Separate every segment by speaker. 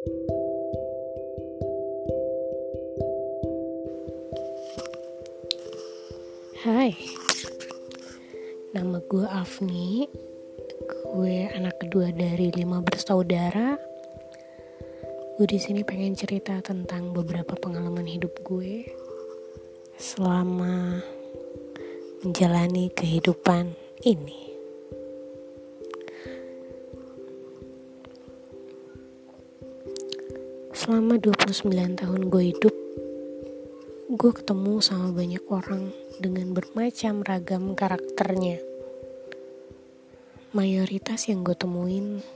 Speaker 1: Hai, nama gue Afni. Gue anak kedua dari lima bersaudara. Gue di sini pengen cerita tentang beberapa pengalaman hidup gue selama menjalani kehidupan ini. Selama 29 tahun gue hidup, gue ketemu sama banyak orang dengan bermacam ragam karakternya. Mayoritas yang gue temuin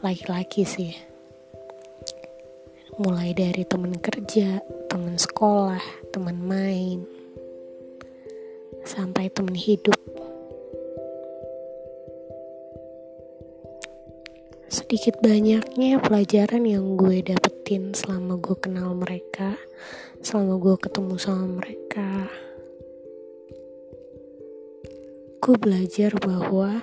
Speaker 1: laki-laki sih. Mulai dari temen kerja, temen sekolah, temen main, sampai temen hidup. Sedikit banyaknya pelajaran yang gue dapetin selama gue kenal mereka, selama gue ketemu sama mereka. Gue belajar bahwa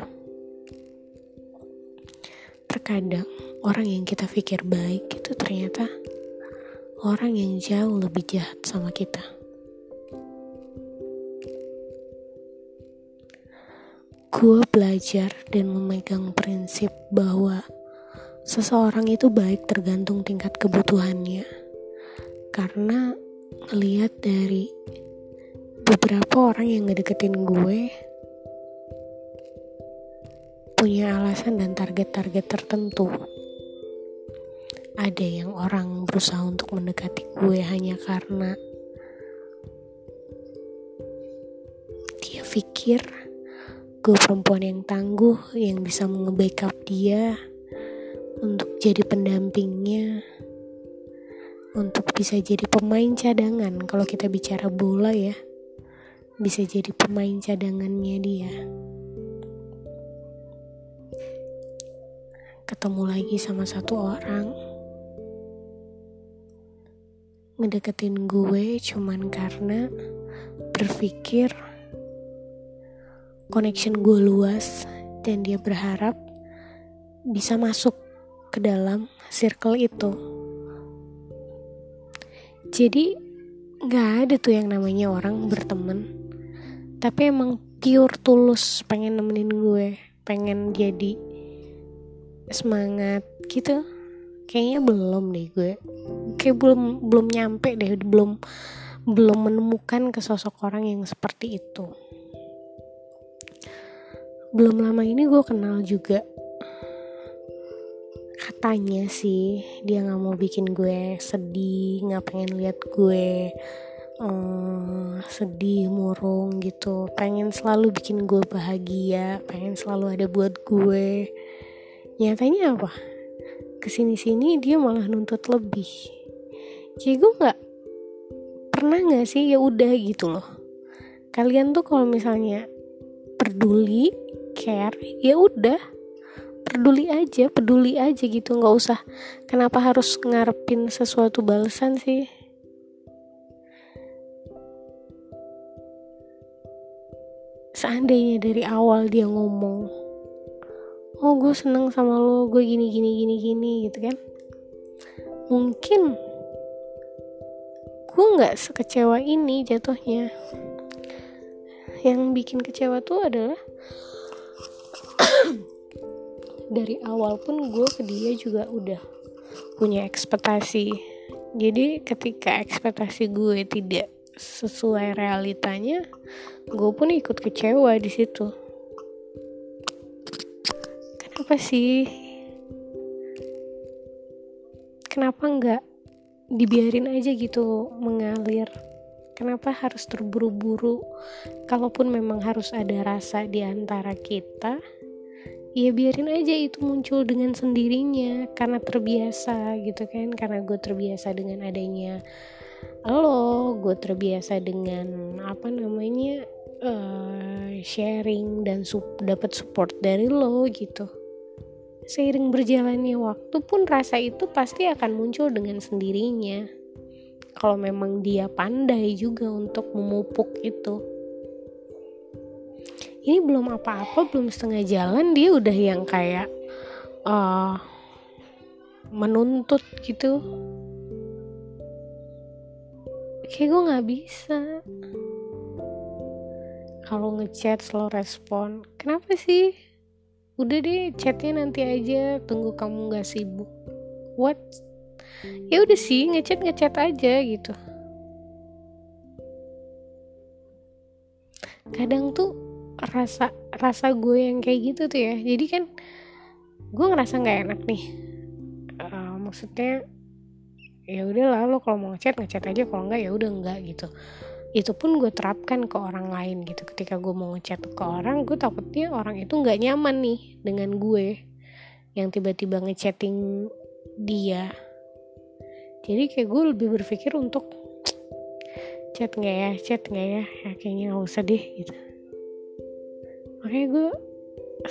Speaker 1: terkadang orang yang kita pikir baik itu ternyata orang yang jauh lebih jahat sama kita. Gue belajar dan memegang prinsip bahwa seseorang itu baik tergantung tingkat kebutuhannya. Karena ngelihat dari beberapa orang yang ngedeketin gue punya alasan dan target-target tertentu. Ada yang orang berusaha untuk mendekati gue hanya karena dia pikir gue perempuan yang tangguh yang bisa nge-backup dia untuk jadi pendampingnya, untuk bisa jadi pemain cadangan. Kalau kita bicara bola ya, bisa jadi pemain cadangannya dia. Ketemu lagi sama satu orang, ngedeketin gue cuman karena berpikir connection gue luas dan dia berharap bisa masuk ke dalam circle itu. Jadi nggak ada tuh yang namanya orang berteman, tapi emang pure tulus pengen nemenin gue, pengen jadi semangat gitu. Kayaknya belum deh gue, kayak belum belum nyampe deh, belum belum menemukan ke sosok orang yang seperti itu. Belum lama ini gue kenal juga katanya sih dia nggak mau bikin gue sedih nggak pengen lihat gue um, sedih murung gitu. Pengen selalu bikin gue bahagia pengen selalu ada buat gue. Nyatanya apa? Ke sini sini dia malah nuntut lebih. Kayak gue nggak? Pernah nggak sih? Ya udah gitu loh. Kalian tuh kalau misalnya peduli care ya udah peduli aja peduli aja gitu nggak usah. Kenapa harus ngarepin sesuatu balasan sih? Seandainya dari awal dia ngomong oh gue seneng sama lo gue gini gini gini gini gitu kan? Mungkin gue nggak sekecewa ini jatuhnya. Yang bikin kecewa tuh adalah dari awal pun gue ke dia juga udah punya ekspektasi. Jadi ketika ekspektasi gue tidak sesuai realitanya gue pun ikut kecewa di situ. Kenapa sih? Kenapa nggak dibiarin aja gitu mengalir? Kenapa harus terburu-buru? Kalaupun memang harus ada rasa di antara kita ya biarin aja itu muncul dengan sendirinya karena terbiasa gitu kan. Karena gue terbiasa dengan adanya lo gue terbiasa dengan apa namanya uh, sharing dan sup, dapat support dari lo gitu. Seiring berjalannya waktu pun rasa itu pasti akan muncul dengan sendirinya. Kalau memang dia pandai juga untuk memupuk itu ini belum apa-apa belum setengah jalan dia udah yang kayak uh, menuntut gitu. Kayak gue nggak bisa. Kalau ngechat slow respon. Kenapa sih? Udah deh chatnya nanti aja tunggu kamu nggak sibuk. What? Ya udah sih ngechat ngechat aja gitu. Kadang tuh rasa rasa gue yang kayak gitu tuh ya. Jadi kan gue ngerasa nggak enak nih. Uh, maksudnya ya udah lo kalau mau ngechat ngechat aja. Kalau enggak ya udah enggak gitu. Itu pun gue terapkan ke orang lain gitu. Ketika gue mau ngechat ke orang gue takutnya orang itu nggak nyaman nih dengan gue yang tiba-tiba ngechatting dia. Jadi kayak gue lebih berpikir untuk chat nggak ya? Chat nggak ya? Ya kayaknya nggak usah deh gitu makanya gue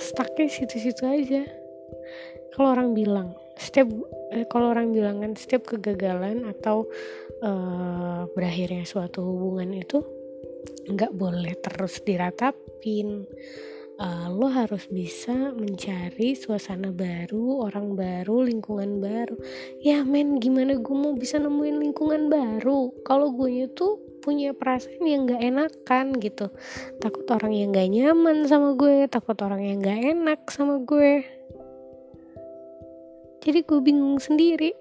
Speaker 1: stucknya situ-situ aja. Kalau orang bilang setiap eh, kalau orang bilang kan setiap kegagalan atau uh, berakhirnya suatu hubungan itu nggak boleh terus diratapin uh, lo harus bisa mencari suasana baru orang baru lingkungan baru. Ya men gimana gue mau bisa nemuin lingkungan baru? Kalau gue itu punya perasaan yang gak enakan gitu. Takut orang yang gak nyaman sama gue takut orang yang gak enak sama gue. Jadi gue bingung sendiri.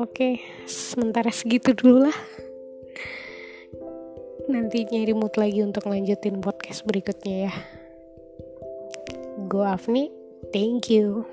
Speaker 1: Oke sementara segitu dulu lah nanti nyari mood lagi untuk lanjutin podcast berikutnya ya. Gue Afni thank you